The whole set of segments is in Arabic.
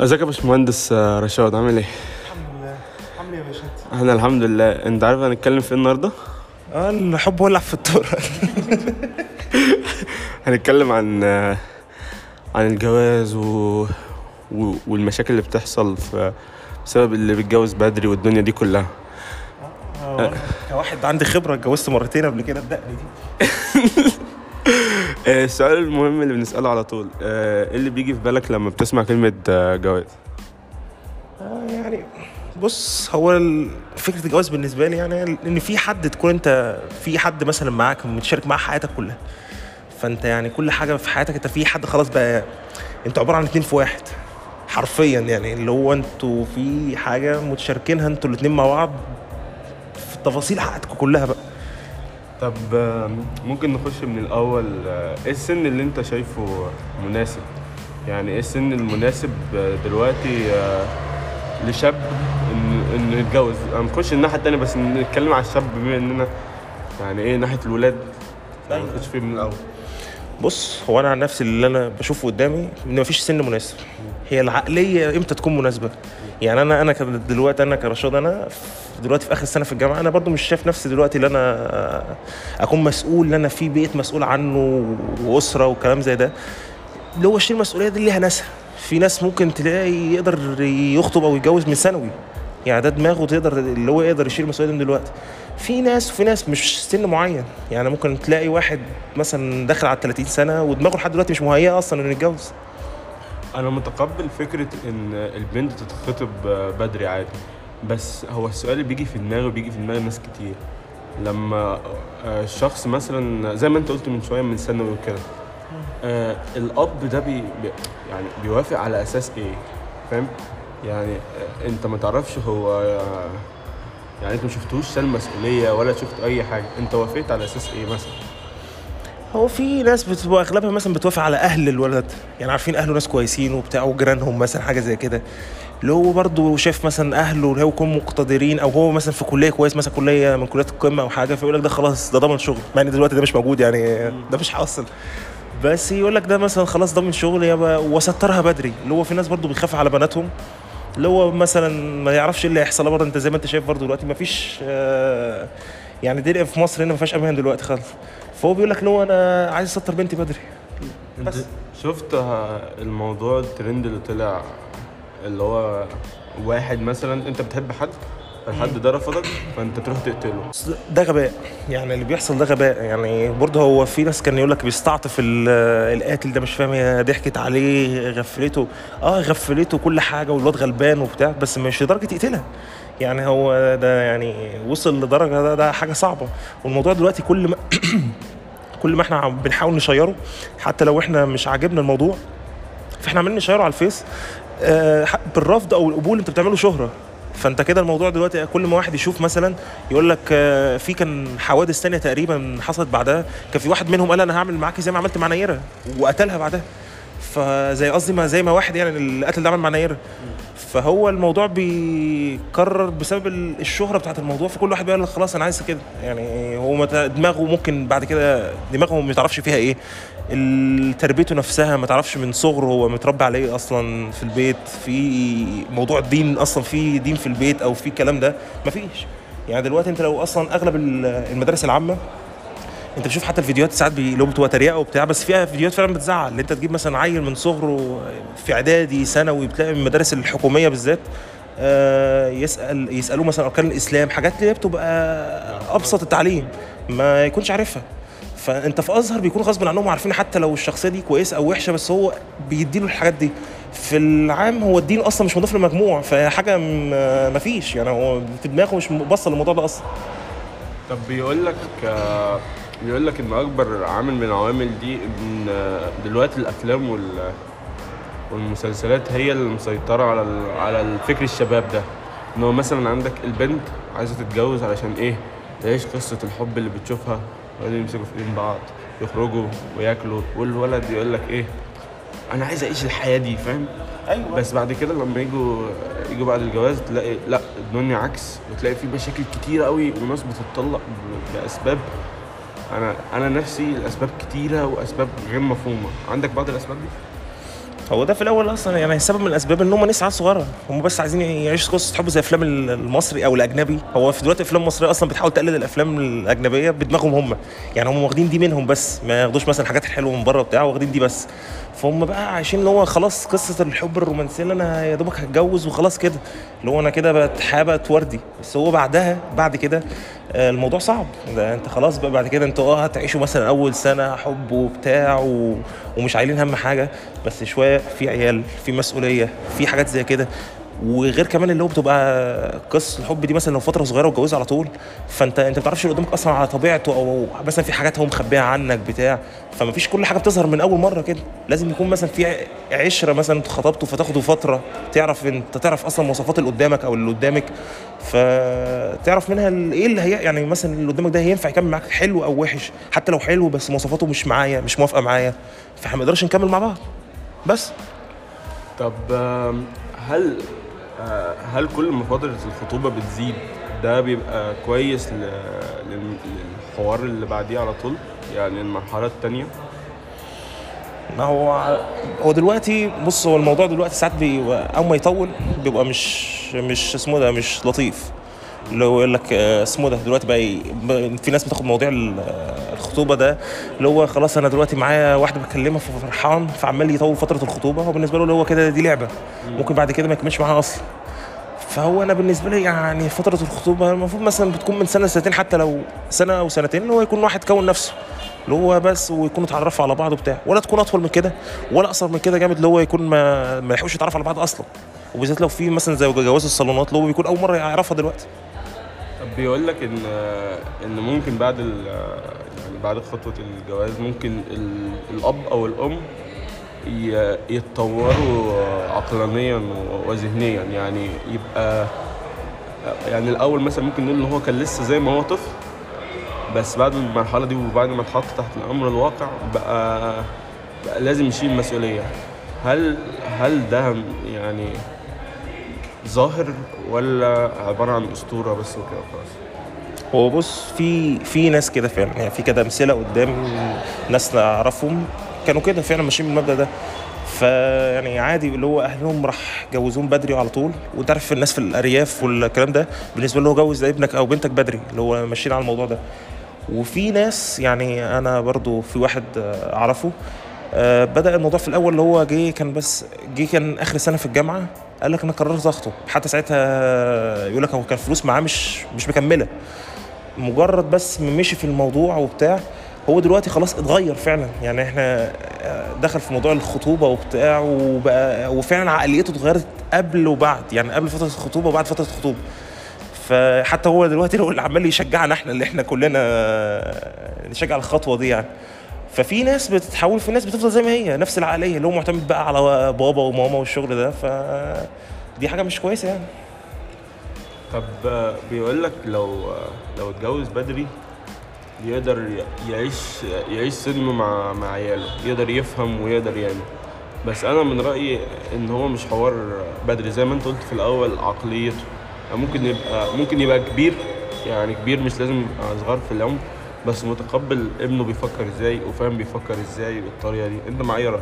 ازيك يا باشمهندس آه، رشاد عامل إيه؟ الحمد لله عامل إيه يا باشا؟ إحنا الحمد لله انت عارف هنتكلم في إيه النهارده؟ آه الحب ولع في الطرق هنتكلم عن آه، عن الجواز و... و... والمشاكل اللي بتحصل في بسبب اللي بيتجوز بدري والدنيا دي كلها آه، كواحد عندي خبرة اتجوزت مرتين قبل كده الدقن دي آه، السؤال المهم اللي بنسأله على طول آه، إيه اللي بيجي في بالك لما بتسمع كلمة آه، جواز؟ آه، يعني بص هو فكرة الجواز بالنسبة لي يعني إن في حد تكون أنت في حد مثلا معاك متشارك معاه حياتك كلها. فأنت يعني كل حاجة في حياتك أنت في حد خلاص بقى أنتوا عبارة عن اتنين في واحد. حرفيا يعني اللي هو أنتوا في حاجة متشاركينها أنتوا الاتنين مع بعض في تفاصيل حياتكم كلها بقى. طب ممكن نخش من الأول آه، إيه السن اللي أنت شايفه مناسب؟ يعني إيه السن المناسب آه، دلوقتي آه، لشاب إن انه يتجوز؟ هنخش الناحية التانية بس نتكلم على الشاب بما إننا يعني إيه ناحية الولاد ما أيوة. نخش فيه من الأول بص هو أنا عن نفسي اللي أنا بشوفه قدامي إن مفيش سن مناسب. هي العقلية إمتى تكون مناسبة؟ يعني أنا أنا دلوقتي أنا كرشاد أنا دلوقتي في آخر سنة في الجامعة أنا برضو مش شايف نفسي دلوقتي اللي أنا أكون مسؤول إن أنا في بيت مسؤول عنه وأسرة وكلام زي ده. اللي هو شيل المسؤولية دي ليها ناسها. في ناس ممكن تلاقي يقدر يخطب أو يتجوز من ثانوي. يعني ده دماغه تقدر اللي هو يقدر يشيل المسؤولية دي من دلوقتي. في ناس وفي ناس مش سن معين. يعني ممكن تلاقي واحد مثلا داخل على 30 سنة ودماغه لحد دلوقتي مش مهيئة أصلا إنه يتجوز. أنا متقبل فكرة إن البنت تتخطب بدري عادي بس هو السؤال اللي بيجي في دماغي وبيجي في دماغ ناس كتير. لما آه، الشخص مثلا زي ما أنت قلت من شوية من ثانوي وكده آه الأب ده بي يعني بيوافق على أساس إيه؟ فاهم؟ يعني آه، أنت ما تعرفش هو آه، يعني انت ما شفتوش شال مسؤولية ولا شفت اي حاجة؟ انت وافقت على أساس إيه مثلا؟ هو في ناس بتبقى أغلبها مثلا بتوافق على أهل الولد. يعني عارفين أهله ناس كويسين وبتاع وجيرانهم مثلا حاجة زي كده. اللي هو برضه شايف مثلا أهله اللي هو يكونوا مقتدرين أو هو مثلا في كلية كويس مثلا كلية من كليات القمة أو حاجة فيقول لك ده خلاص ده ضامن شغل. مع إن دلوقتي ده مش موجود يعني ده مش حاصل. بس يقول لك ده مثلا خلاص ضامن شغل يبقى وسترها بدري. اللي هو في ناس برضه بتخاف على بناتهم. اللي هو مثلا ما يعرفش إيه اللي هيحصل. برضه أنت زي ما أنت شايف برضه دلوقتي ما فيش آه، يعني الدنيا في مصر هنا ما فيهاش أمان دلوقتي خالص. فهو بيقول لك هو أنا عايز أسطر بنتي بدري. بس. شفت الموضوع الترند اللي طلع اللي هو واحد مثلا أنت بتحب حد؟ الحد ده رفضك فأنت تروح تقتله. ده غباء. يعني اللي بيحصل ده غباء. يعني برضه هو في ناس كان يقول لك بيستعطف ال- القاتل ده مش فاهم هي ضحكت عليه غفلته. آه غفلته كل حاجة والواد غلبان وبتاع بس مش لدرجة يقتلها. يعني هو ده يعني وصل لدرجة ده, ده حاجة صعبة. والموضوع دلوقتي كل ما كل ما إحنا بنحاول نشيره حتى لو إحنا مش عاجبنا الموضوع فإحنا عمالين نشيره على الفيس. آه، بالرفض أو القبول أنت بتعمله شهرة. فانت كده الموضوع دلوقتي كل ما واحد يشوف مثلا يقول لك آه، في كان حوادث تانية تقريبا حصلت بعدها كان في واحد منهم قال أنا هعمل معاكي زي ما عملت مع نيرة وقتلها بعدها. فزي قصدي ما زي ما واحد يعني اللي قتل ده عمل مع نيرة. فهو الموضوع بيكرر بسبب ال- الشهرة بتاعت الموضوع فكل واحد بيقول خلاص أنا عايز كده. يعني هو دماغه ممكن بعد كده دماغه ما تعرفش فيها إيه. تربيته نفسها ما تعرفش من صغره هو متربي على إيه أصلا في البيت في موضوع الدين أصلا في دين في البيت أو في الكلام ده مفيش يعني دلوقتي أنت لو أصلا أغلب ال- المدارس العامة أنت بتشوف حتى الفيديوهات ساعات بي- اللي هو بتبقى تريقة وبتاع بس فيها فيديوهات فعلا بتزعل اللي أنت تجيب مثلا عيل من صغره في إعدادي ثانوي بتلاقي من المدارس الحكومية بالذات آه، يسأل يسألوه مثلا أركان الإسلام حاجات اللي هي بتبقى أبسط التعليم ما يكونش عارفها. فانت في ازهر بيكون غصب عنهم عارفين حتى لو الشخصيه دي كويسه أو وحشه بس هو بيديله الحاجات دي. في العام هو الدين أصلا مش مضاف للمجموع فحاجه مفيش يعني هو في دماغه مش باصه للموضوع ده أصلا. طب بيقول لك بيقول لك إن أكبر عامل من العوامل دي إن دلوقتي الأفلام وال والمسلسلات هي اللي مسيطره على على الفكر الشباب ده. إن هو مثلا عندك البنت عايزة تتجوز علشان إيه؟ تعيش قصة الحب اللي بتشوفها. وبعدين يمسكوا في ايدين بعض يخرجوا وياكلوا والولد يقول لك إيه؟ أنا عايز أعيش الحياة دي. فاهم؟ أيوه. بس بعد كده لما يجوا يجوا بعد الجواز تلاقي لأ الدنيا عكس وتلاقي في مشاكل كتيرة قوي وناس بتتطلق ب- بأسباب. أنا أنا نفسي الاسباب كتيرة وأسباب غير مفهومة. عندك بعض الأسباب دي؟ هو ده في الأول أصلا يعني سبب من الاسباب إن هم ناس عيال صغيرة هم بس عايزين يعيشوا قصه حب زي أفلام المصري أو الأجنبي. هو في دلوقتي الافلام المصريه أصلا بتحاول تقلد الأفلام الأجنبية بدماغهم هم. يعني هم واخدين دي منهم بس ما ياخدوش مثلا الحاجات الحلوه من بره وبتاع واخدين دي بس. فهم بقى عايشين اللي هو خلاص قصة الحب الرومانسية اللي أنا يا دوبك هتجوز وخلاص كده. هو أنا كده بقت حابة وردي بس هو بعدها بعد كده آه، الموضوع صعب. ده انت خلاص بقى بعد كده أنتوا آه هتعيشوا مثلا أول سنة حب وبتاع و... ومش عايلين هم حاجة. بس شوية في عيال في مسؤولية في حاجات زي كده. وغير كمان اللي هو بتبقى قصة الحب دي مثلا لو فترة صغيرة واتجوزها على طول فانت أنت ما بتعرفش اللي قدامك أصلا على طبيعته أو مثلا في حاجات هو مخبيها عنك بتاع فما فيش كل حاجة بتظهر من أول مرة كده. لازم يكون مثلا في عشرة مثلا أنتوا خطبتوا فتاخدوا فترة تعرف أنت تعرف أصلا مواصفات اللي قدامك أو اللي قدامك فتعرف منها إيه اللي هي يعني مثلا اللي قدامك ده هينفع يكمل معاك حلو أو وحش حتى لو حلو بس مواصفاته مش معايا مش موافقة معايا فإحنا ما نقدرش نكمل مع بعض. بس. طب هل هل كل ما فترة الخطوبة بتزيد؟ ده بيبقى كويس للحوار اللي بعديه على طول يعني المرحلة التانية. ما هو هو دلوقتي بص هو الموضوع دلوقتي ساعات بيبقى أول ما يطول بيبقى مش مش اسمه ده مش لطيف. اللي هو يقول لك آه، اسمه ده دلوقتي بقى في ناس بتاخد مواضيع آه، الخطوبة ده اللي هو خلاص أنا دلوقتي معايا واحدة بكلمها ففرحان فعمال يطول فترة الخطوبة هو بالنسبة له اللي هو كده دي لعبة. ممكن بعد كده ما يكملش معاها أصلا. فهو أنا بالنسبة لي يعني فترة الخطوبة المفروض مثلا بتكون من سنة لسنتين حتى لو سنة أو سنتين اللي هو يكون واحد كون نفسه اللي هو بس ويكونوا اتعرفوا على بعض وبتاع. ولا تكون أطول من كده ولا اقصر من كده جامد اللي هو يكون ما ما يلحقوش يتعرفوا على بعض أصلا. وبالذات لو في مثلا زي جواز الصالونات اللي هو بيكون أول مرة يعرفها دلوقتي. بيقول لك إن إن ممكن بعد يعني بعد خطوة الجواز ممكن ال- الأب أو الأم ي- يتطوروا عقلانيا وذهنيا. يعني يبقى يعني الأول مثلا ممكن نقول إن هو كان لسه زي ما هو طفل بس بعد المرحلة دي وبعد ما اتحط تحت الأمر الواقع بقى, بقى لازم يشيل مسؤولية. هل هل ده يعني ظاهر ولا عبارة عن أسطورة بس وكده خلاص؟ هو بص في في ناس كده فعلا يعني في كده أمثلة قدام ناس نعرفهم كانوا كده فعلا ماشيين بالمبدأ ده. فيعني عادي اللي هو أهلهم راح جوزوهم بدري على طول. وأنت عارف الناس في الأرياف والكلام ده بالنسبة له جوز ابنك أو بنتك بدري اللي هو ماشيين على الموضوع ده. وفي ناس يعني أنا برضو في واحد أعرفه آه، بدأ الموضوع في الأول اللي هو جه كان بس جه كان آخر سنة في الجامعة. قال لك أنا قررت اخطب حتى ساعتها يقول لك هو كان فلوس معاه مش مش مكملة. مجرد بس مشي في الموضوع وبتاع هو دلوقتي خلاص اتغير فعلا. يعني إحنا آه، دخل في موضوع الخطوبة وبتاع وبقى وفعلا عقليته اتغيرت قبل وبعد. يعني قبل فترة الخطوبة وبعد فترة الخطوبة. فحتى هو دلوقتي هو اللي عمال يشجعنا إحنا اللي إحنا كلنا آه، نشجع الخطوة دي يعني. ففي ناس بتتحول في ناس بتفضل زي ما هي نفس العقلية اللي هو معتمد بقى على بابا وماما والشغل ده. ف دي حاجة مش كويسة يعني. طب بيقول لك لو لو اتجوز بدري يقدر يعيش يعيش سلم مع مع عياله يقدر يفهم ويقدر يعمل. بس أنا من رأيي إن هو مش حوار بدري. زي ما أنت قلت في الأول عقليته. ممكن يبقى ممكن يبقى كبير يعني كبير مش لازم صغير في العمر. بس متقبل ابنه بيفكر إزاي وفاهم بيفكر إزاي بالطريقة دي. انت مع اي راي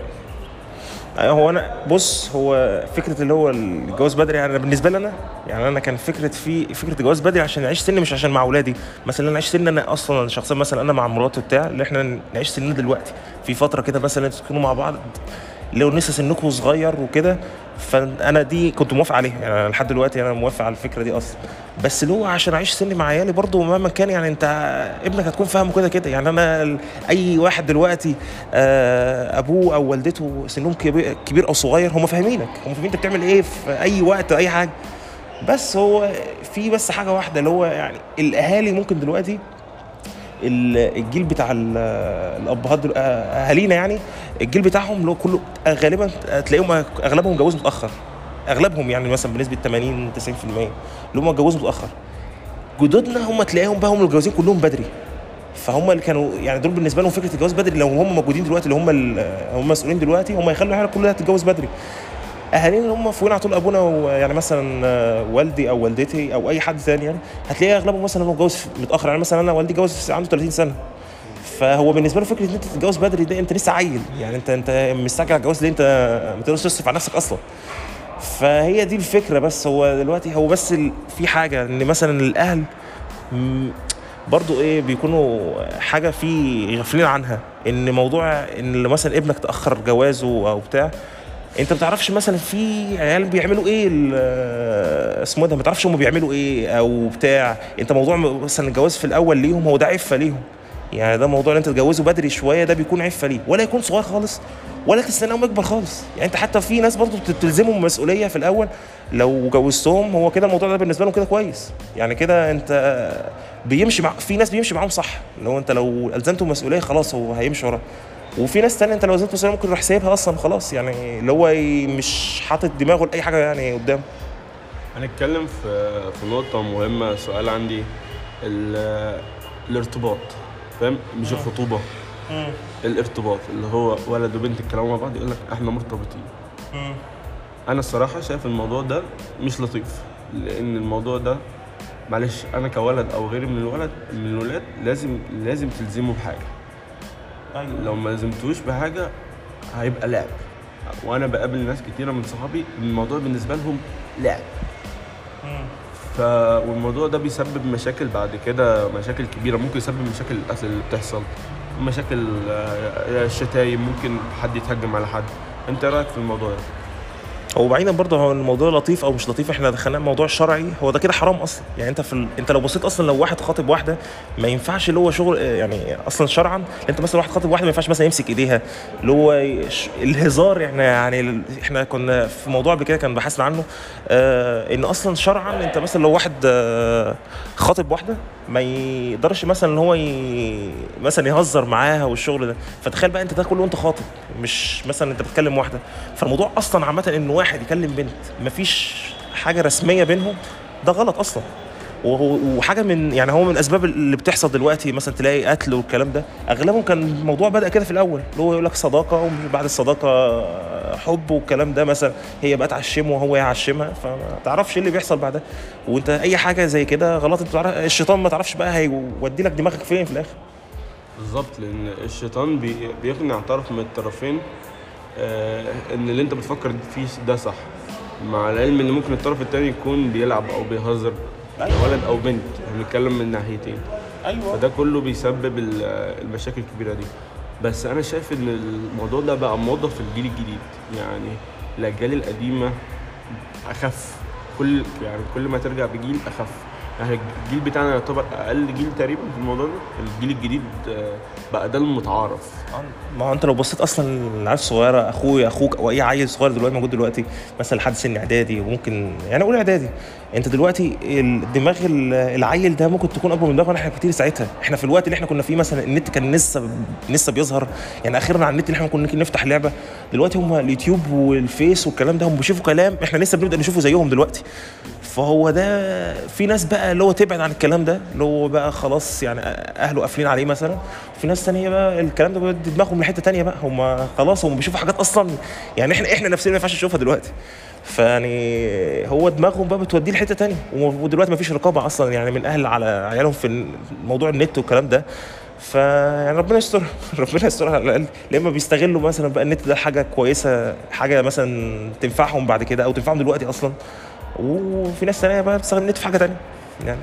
هو أنا بص هو فكرة اللي هو الجواز بدري يعني بالنسبة لي أنا يعني أنا كان فكرة في فكرة الجواز بدري عشان اعيش سني مش عشان مع أولادي. مثلا أنا أعيش سني أنا أصلا شخصيا مثلا أنا مع مراتي بتاع اللي إحنا نعيش سننا دلوقتي. في فترة كده مثلا تكونوا مع بعض لو لسه سنكم صغير وكده فأنا دي كنت موافق عليها. يعني لحد دلوقتي أنا موافق على الفكرة دي أصلا. بس اللي هو عشان أعيش سني مع عيالي برضه مهما كان يعني أنت ابنك هتكون فاهمه كده كده. يعني أنا أي واحد دلوقتي آه، أبوه أو والدته سنهم كبير, أو صغير هم فاهمينك. هم فاهمين أنت بتعمل إيه في أي وقت أي حاجة. بس هو في بس حاجة واحدة اللي هو يعني الأهالي ممكن دلوقتي الجيل بتاع ال- الأبهات آه، أهالينا يعني الجيل بتاعهم اللي هو كله غالبا تلاقيهم أغلبهم جوازوا متأخر. أغلبهم يعني مثلا بنسبة 80 90% اللي هم اتجوزوا متأخر. جدودنا هم تلاقيهم بقى هم متجوزين كلهم بدري. فهم اللي كانوا يعني دول بالنسبة لهم فكرة الجواز بدري لو هم موجودين دلوقتي اللي هم هم مسؤولين دلوقتي هم يخلوا العيال كلها تتجوز بدري. أهالينا هم فوقنا على طول أبونا و- يعني مثلا آه، والدي أو والدتي أو أي حد ثاني يعني هتلاقي أغلبهم مثلا هو متجوز متأخر. يعني مثلا أنا والدي جوز عنده 30 سنة. فهو بالنسبة له فكرة إن أنت تتجوز بدري ده أنت لسه عيل. يعني انت أنت مستعجل على الجواز ليه؟ أنت ما تقدرش تصرف على نفسك أصلا. فهي دي الفكرة بس. هو دلوقتي هو بس في حاجة إن مثلا الأهل برضو إيه بيكونوا حاجة في غافلين عنها. إن موضوع إن مثلا ابنك تأخر جوازه أو بتاع انت ما بتعرفش مثلا في عيال بيعملوا إيه اسمه ده ما تعرفش هم بيعملوا إيه أو بتاع. انت موضوع مثلا الجواز في الأول ليهم هو ده عفة ليهم. يعني ده موضوع إن انت تجوزه بدري شوية ده بيكون عفة ليه ولا يكون صغير خالص ولا تستناهم يكبر خالص. يعني انت حتى في ناس برضه بتلزمهم مسؤولية في الأول. لو جوزتهم هو كده الموضوع ده بالنسبة لهم كده كويس. يعني كده انت بيمشي مع في ناس بيمشي معاهم صح. لو انت لو الزمته مسؤولية خلاص هو هيمشي وراه وفي ناس تانية انت لو الزمته مسؤوليه ممكن يروح سايبها أصلا خلاص يعني اللي هو ي- مش حاطط دماغه لأي حاجة يعني قدامه هنتكلم في في نقطة مهمة سؤال عندي ال- الارتباط فاهم؟ مش الخطوبة. الارتباط اللي هو ولد وبنت يتكلموا مع بعض يقول لك إحنا مرتبطين. أنا الصراحة شايف الموضوع ده مش لطيف لأن الموضوع ده معلش أنا كولد أو غيري من الولد من الولاد لازم لازم تلزمه بحاجة لو ما لزمتوش بحاجة هيبقى لعب. وأنا بقابل ناس كتيرة من صحابي الموضوع بالنسبة لهم لعب. ف والموضوع ده بيسبب مشاكل بعد كده مشاكل كبيرة. ممكن يسبب مشاكل القتل اللي بتحصل مشاكل آه، الشتايم ممكن حد يتهجم على حد. أنت رأيك في الموضوع ده؟ هو بعيدا برضه هو الموضوع لطيف أو مش لطيف إحنا دخلنا موضوع شرعي هو ده كده حرام أصلا. يعني أنت في ال... أنت لو بصيت أصلا لو واحد خاطب واحدة ما ينفعش اللي هو شغل يعني أصلا شرعا أنت مثلا واحد خاطب واحدة ما ينفعش مثلا يمسك إيديها. اللي هو يش- الهزار إحنا يعني إحنا كنا في موضوع قبل كده كان بحثنا عنه آه إن أصلا شرعا أنت مثلا لو واحد آه خاطب واحدة ما يقدرش مثلا إن هو ي... مثلا يهزر معاها والشغل ده. فتخيل بقى أنت ده كله وأنت خاطب مش مثلا أنت بتكلم واحدة. فالموضوع أصلا عامة إن واحد يكلم بنت مفيش حاجة رسمية بينهم؟ ده غلط أصلا. وحاجة من يعني هو من الأسباب اللي بتحصل دلوقتي مثلا تلاقي قتل والكلام ده أغلبهم كان الموضوع بدأ كده في الأول اللي هو يقول لك صداقة وبعد الصداقة حب والكلام ده مثلا هي بقى تعشمه وهو يعشمها فما تعرفش إيه اللي بيحصل بعدها. وأنت أي حاجة زي كده غلط أنت تعرف الشيطان ما تعرفش بقى هيودي لك دماغك فين في الآخر. بالظبط لأن الشيطان بي... بيقنع طرف من الطرفين إن اللي أنت بتفكر فيه ده صح. مع العلم إن ممكن الطرف التاني يكون بيلعب أو بيهزر ولد أو بنت إحنا بنتكلم من ناحيتين. أيوه. فده كله بيسبب ال- المشاكل الكبيرة دي. بس أنا شايف إن الموضوع ده بقى موضه في الجيل الجديد. يعني الأجيال القديمة أخف. كل يعني كل ما ترجع بجيل أخف. يعني الجيل بتاعنا يعتبر أقل جيل تقريبا في الموضوع ده. الجيل الجديد آه، بقى ده المتعارف. ما هو انت لو بصيت أصلا العيال الصغيره اخويا أخوك أو اي عيل صغير دلوقتي موجود دلوقتي مثلا لحد سن اعدادي وممكن يعني أقول اعدادي. انت دلوقتي الدماغ ال- العيل ده ممكن تكون اكبر من دماغنا إحنا كتير ساعتها. إحنا في الوقت اللي إحنا كنا فيه مثلا النت كان لسه لسه بيظهر. يعني أخيرا على النت اللي إحنا كنا نفتح لعبة. دلوقتي هم اليوتيوب والفيس والكلام ده هم بيشوفوا كلام إحنا لسه بنبدأ نشوفه زيهم دلوقتي. فهو ده في ناس بقى اللي هو تبعد عن الكلام ده اللي هو بقى خلاص يعني أهله قافلين عليه مثلا. في ناس تانية بقى الكلام ده بيودي دماغهم لحتة تانية بقى. هم خلاص هم بيشوفوا حاجات أصلا يعني إحنا إحنا نفسنا ما ينفعش نشوفها دلوقتي. فيعني هو دماغهم بقى بتوديه لحتة تانية. ودلوقتي ما فيش رقابة أصلا يعني من أهل على عيالهم في موضوع النت والكلام ده. فيعني ربنا يستر ربنا يستر على الأقل. يا اما بيستغلوا مثلا بقى النت ده حاجة كويسة حاجة مثلا تنفعهم بعد كده أو تنفعهم دلوقتي أصلا؟ وفي ناس تانية بقى بتستخدم النت في حاجة تانية. يعني.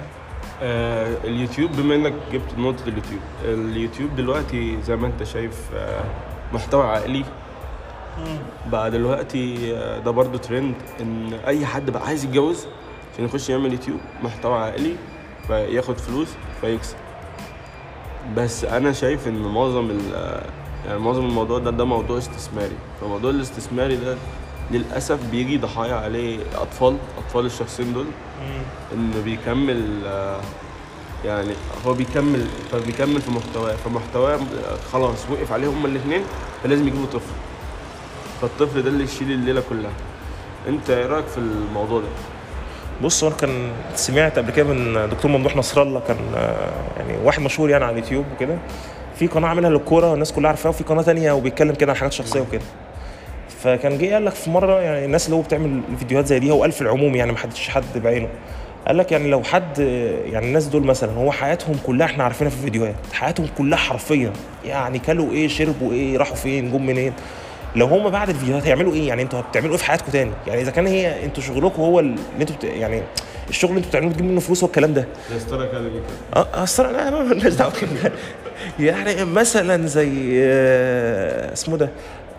آه اليوتيوب بما إنك جبت نقطة اليوتيوب اليوتيوب دلوقتي زي ما أنت شايف آه محتوى عائلي. بقى دلوقتي آه ده برضو ترند إن أي حد بقى عايز يتجوز عشان يخش يعمل يوتيوب محتوى عائلي فياخد فلوس فيكسب. بس أنا شايف إن معظم آه، يعني معظم الموضوع ده ده موضوع استثماري. فموضوع الاستثماري ده للأسف بيجي ضحايا عليه أطفال أطفال الشخصين دول إنه بيكمل آه، يعني هو بيكمل فبيكمل في محتواه فمحتواه آه، خلاص وقف عليه هما الاثنين فلازم يجيبوا طفل. فالطفل ده اللي يشيل الليلة كلها. أنت إيه رأيك في الموضوع ده؟ بص أنا كان سمعت قبل كده من دكتور ممدوح نصر الله كان آه، يعني واحد مشهور يعني على اليوتيوب وكده في قناة عاملها للكورة والناس كلها عارفاها وفي قناة تانية وبيتكلم كده عن حاجات شخصية وكده. فكان جه قال لك في مرة يعني الناس اللي هو بتعمل فيديوهات زي دي هو قال في العموم يعني ما حدش حد بعينه. قال لك يعني لو حد يعني الناس دول مثلا هو حياتهم كلها إحنا عارفينها في الفيديوهات حياتهم كلها حرفيا يعني كلوا إيه شربوا إيه راحوا فين جم منين؟ لو هم بعد الفيديوهات هيعملوا إيه؟ يعني أنتوا بتعملوا إيه في حياتكم تاني؟ يعني إذا كان هي أنتوا شغلكم هو اللي أنتوا بت... يعني الشغل اللي أنتوا بتعملوه بتجيب منه فلوس هو الكلام ده. زي ستار اكاديمي كده آه أنا ما مالناش دعوة. يعني مثلا زي آه، اسمه ده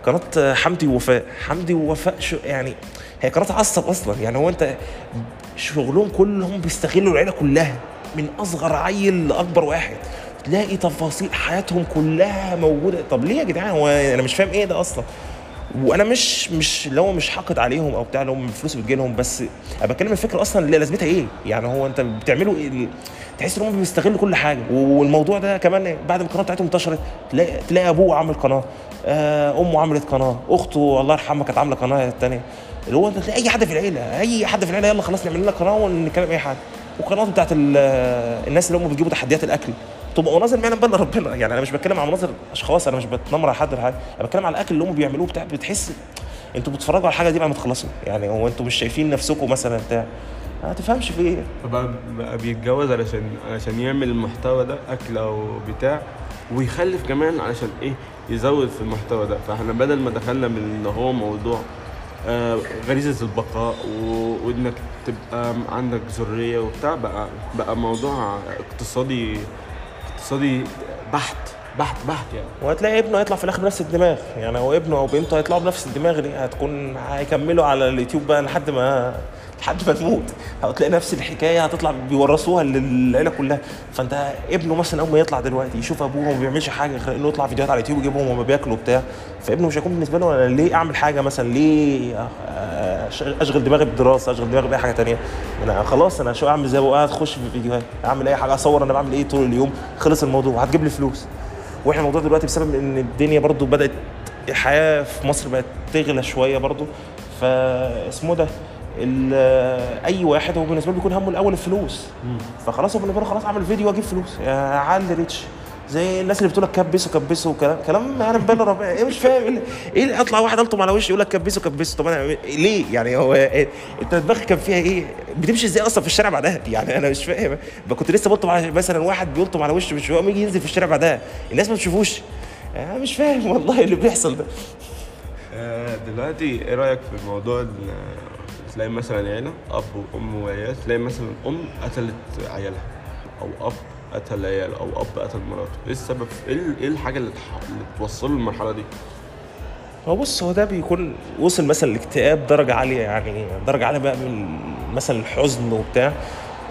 قناة حمدي ووفاء. حمدي ووفاء شو يعني؟ هي قناة عصب أصلا. يعني هو أنت شغلهم كلهم بيستغلوا العيلة كلها من أصغر عيل لأكبر واحد. تلاقي تفاصيل حياتهم كلها موجودة. طب ليه يا جدعان؟ هو أنا مش فاهم إيه ده أصلا؟ وأنا مش مش هو مش حاقد عليهم أو بتاع هم الفلوس بتجي لهم بس أنا بتكلم الفكرة أصلا اللي لازمتها إيه؟ يعني هو أنت بتعملوا إيه؟ تحس إن هم بيستغلوا كل حاجة. والموضوع ده كمان بعد ما القناة بتاعتهم انتشرت تلاقي تلاقي أبوه عامل قناة. أمه عملت قناة أخته الله يرحمها كانت عاملة قناة تانية. اللي هو أي حد في العيلة أي حد في العيلة يلا خلاص نعمل لنا قناة ونتكلم أي حاجة. والقنوات بتاعت ال- الناس اللي هم بيجيبوا تحديات الأكل تبقى مناظر ما يعلم ربنا. يعني أنا مش بتكلم على مناظر أشخاص أنا مش بتنمر على حد حاجة. أنا بتكلم على الأكل اللي هم بيعملوه بتاع بتحس أنتوا بتتفرجوا على الحاجة دي بعد ما تخلصوا. يعني هو أنتوا مش شايفين نفسكم مثلا بتاع ما تفهمش في إيه. فبقى بقى بيتجوز علشان علشان يعمل المحتوى ده أكل أو بتاع ويخلف كمان علشان إيه؟ يزود في المحتوى ده. فاحنا بدل ما دخلنا من إن هو موضوع آه غريزة البقاء وإنك تبقى عندك ذرية وبتاع بقى بقى موضوع اقتصادي اقتصادي بحت بحت بحت يعني. وهتلاقي ابنه هيطلع في الآخر بنفس الدماغ. يعني هو ابنه أو بنته هيطلعوا بنفس الدماغ دي هتكون هيكملوا على اليوتيوب بقى لحد ما لحد ما تموت هتلاقي نفس الحكاية هتطلع بيورثوها للعيلة كلها. فأنت ابنه مثلا أول ما يطلع دلوقتي يشوف أبوه ما بيعملش حاجة غير إنه يطلع فيديوهات على اليوتيوب يجيبهم وهما بياكلوا بتاع فابنه مش هيكون بالنسبة له أنا ليه أعمل حاجة مثلا؟ ليه أشغل دماغي بالدراسة أشغل دماغي بأي حاجة تانية؟ أنا خلاص أنا شو أعمل زي قاعد أخش في فيديوهات أعمل أي حاجة أصور أنا بعمل إيه طول اليوم. خلص الموضوع هتجيب لي فلوس. وإحنا الموضوع دلوقتي بسبب إن الدنيا برضو بدأت الحياة في مصر بقت تغلى شوية برضو. فاسمه ده. أي واحد هو بالنسبة له بيكون همه الأول الفلوس. فخلاص هو بالنسبة له خلاص أعمل فيديو وأجيب فلوس. اعلي ريتش زي الناس اللي بتقول لك كبسوا كبسوا كلام كلام أنا بالله ربنا. إيه مش فاهم؟ إيه اللي- اللي أطلع واحد ألطم على وشي يقول لك كبسوا كبسوا؟ طب أنا ليه؟ يعني هو إيه؟ أنت دماغك كان فيها إيه؟ بتمشي إزاي أصلا في الشارع بعدها؟ يعني أنا مش فاهم. كنت لسه بلطم على مثلا واحد بيلطم على وشه مش هو يجي ينزل في الشارع بعدها. الناس ما بتشوفوش أنا مش فاهم والله اللي بيحصل ده. آه، دلوقتي إيه رأيك في موضوع تلاقي مثلا عيلة أب وأم وعيال تلاقي مثلا أم قتلت عيالها أو أب قتل عياله أو أب قتل مراته. إيه السبب؟ إيه ال- إيه الحاجة اللي, توصله للمرحلة دي؟ هو بص هو ده بيكون وصل مثلا الاكتئاب درجة عالية يعني درجة عالية بقى من مثلا الحزن وبتاع.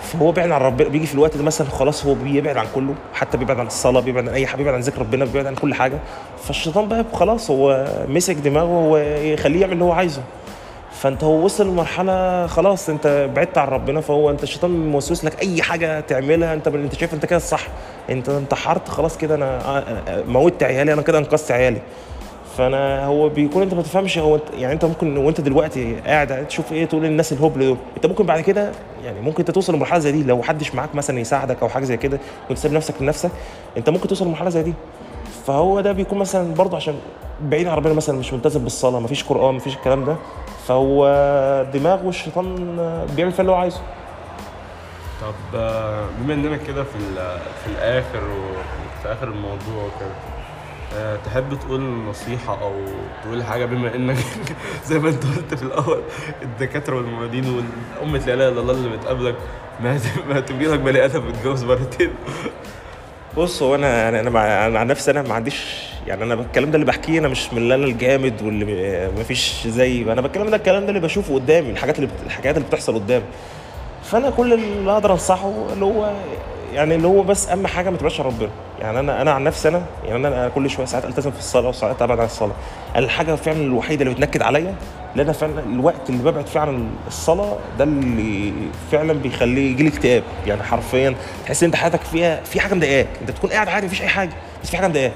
فهو بعيد عن ربنا بيجي في الوقت ده مثلا خلاص هو بيبعد عن كله حتى بيبعد عن الصلاة بيبعد عن أي حاجة بيبعد عن ذكر ربنا بيبعد عن كل حاجة. فالشيطان بقى خلاص هو مسك دماغه ويخليه يعمل اللي هو عايزه. فانت هو وصل لمرحلة خلاص انت بعدت عن ربنا فهو انت الشيطان موسوس لك أي حاجة تعملها انت انت شايف انت كده الصح انت انتحرت خلاص كده أنا أنا موتت عيالي أنا كده انقذت عيالي. فانا هو بيكون انت ما تفهمش هو يعني انت ممكن وانت دلوقتي قاعد تشوف إيه تقول للناس الهبل دول. انت ممكن بعد كده يعني ممكن انت توصل لمرحلة زي دي لو محدش معاك مثلا يساعدك أو حاجة زي كده وانت سايب نفسك لنفسك انت ممكن توصل لمرحلة زي دي. فهو ده بيكون مثلا برضه عشان بعيد عن ربنا مثلا مش ملتزم بالصلاة مفيش قرآن مفيش الكلام ده. فهو دماغه الشيطان بيعمل فيها اللي هو عايزه. طب بما إننا كده في في الآخر وفي آخر الموضوع وكده آه، تحب تقول نصيحة أو تقول حاجة؟ بما إنك زي ما أنت قلت في الأول الدكاترة والمعيدين والأمة لا إله إلا الله اللي بتقابلك ما هت- ما هتبقى لك بني آدم متجوز مرتين. بص هو أنا أنا أنا أنا عن نفسي أنا ما عنديش يعني أنا الكلام ده اللي بحكيه أنا مش من اللي أنا الجامد واللي ما فيش زي أنا بتكلم ده الكلام ده اللي بشوفه قدامي الحاجات اللي الحاجات اللي بتحصل قدامي. فأنا كل اللي أقدر أنصحه اللي هو يعني اللي هو بس أهم حاجة ما عن ربنا. يعني أنا أنا عن نفسي أنا يعني أنا كل شوية ساعات ألتزم في الصلاة وساعات أبعد عن الصلاة. أنا الحاجة فعلا الوحيدة اللي بتنكد عليا لأن أنا فعلا الوقت اللي ببعد فيه عن الصلاة ده اللي فعلا بيخليه يجي لي اكتئاب. يعني حرفيا تحس إن أنت حياتك فيها في حاجة مضايقاك. أنت بتكون قاعد عادي مفيش أي حاجة بس في حاجة مضايقاك.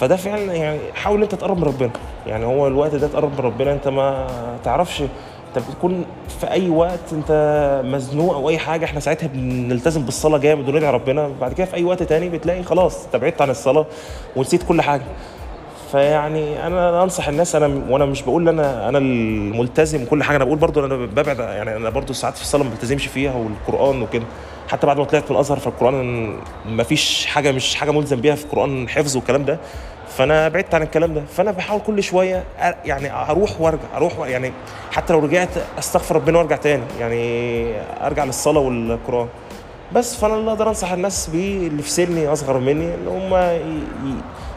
فده فعلا يعني حاول أنت تقرب من ربنا. يعني هو الوقت ده تقرب من ربنا أنت ما تعرفش انت بتكون في اي وقت انت مزنوق أو اي حاجة إحنا ساعتها بنلتزم بالصلاة جامد وندعي ربنا. بعد كده في اي وقت تاني بتلاقي خلاص انت بعدت عن الصلاة ونسيت كل حاجة. فيعني أنا انصح الناس أنا وأنا مش بقول أنا أنا الملتزم كل حاجة أنا بقول برضو أنا ببعد يعني أنا برضو ساعات في الصلاة ما بلتزمش فيها والقرآن وكده. حتى بعد ما طلعت من الأزهر فالقرآن ما فيش حاجة مش حاجة ملزم بيها في القرآن حفظ والكلام ده. فأنا بعدت عن الكلام ده. فأنا بحاول كل شوية يعني أروح وأرجع أروح و- يعني حتى لو رجعت أستغفر ربنا وأرجع تاني يعني أرجع للصلاة والقرآن. بس فأنا اللي أقدر أنصح الناس بيه اللي في سني أصغر مني إن هم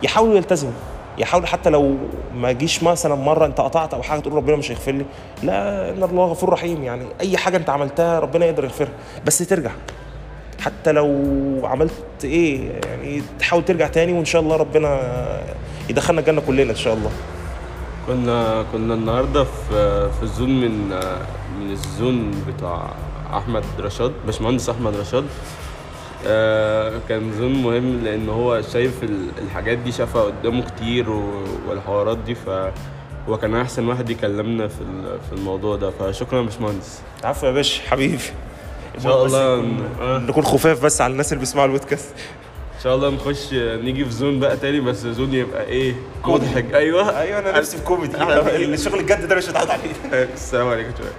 يحاولوا يلتزموا. يحاولوا حتى لو ما جيش مثلا مرة أنت قطعت أو حاجة تقول ربنا مش هيغفر لي لا إن الله غفور رحيم. يعني أي حاجة أنت عملتها ربنا يقدر يغفرها. بس ترجع. حتى لو عملت إيه يعني تحاول ترجع تاني وإن شاء الله ربنا يدخلنا الجنة كلنا إن شاء الله. كنا كنا النهارده في في الزون من من الزون بتاع أحمد رشاد باشمهندس أحمد رشاد. آه، كان زون مهم لأن هو شايف ال- الحاجات دي شافها قدامه كتير والحوارات دي فهو كان أحسن واحد يكلمنا في في الموضوع ده. فشكرا يا باشمهندس. عفوا يا باشا حبيبي. إن شاء الله نكون- خفاف بس على الناس اللي بيسمعوا البودكاست. إن شاء الله نخش نيجي في zone بقى تاني بس zone يبقى إيه؟ مضحك. أيوه. أيوه أنا نفسي في كوميدي. الشغل الجد ده مش هتعود عليه. السلام عليكم شوية.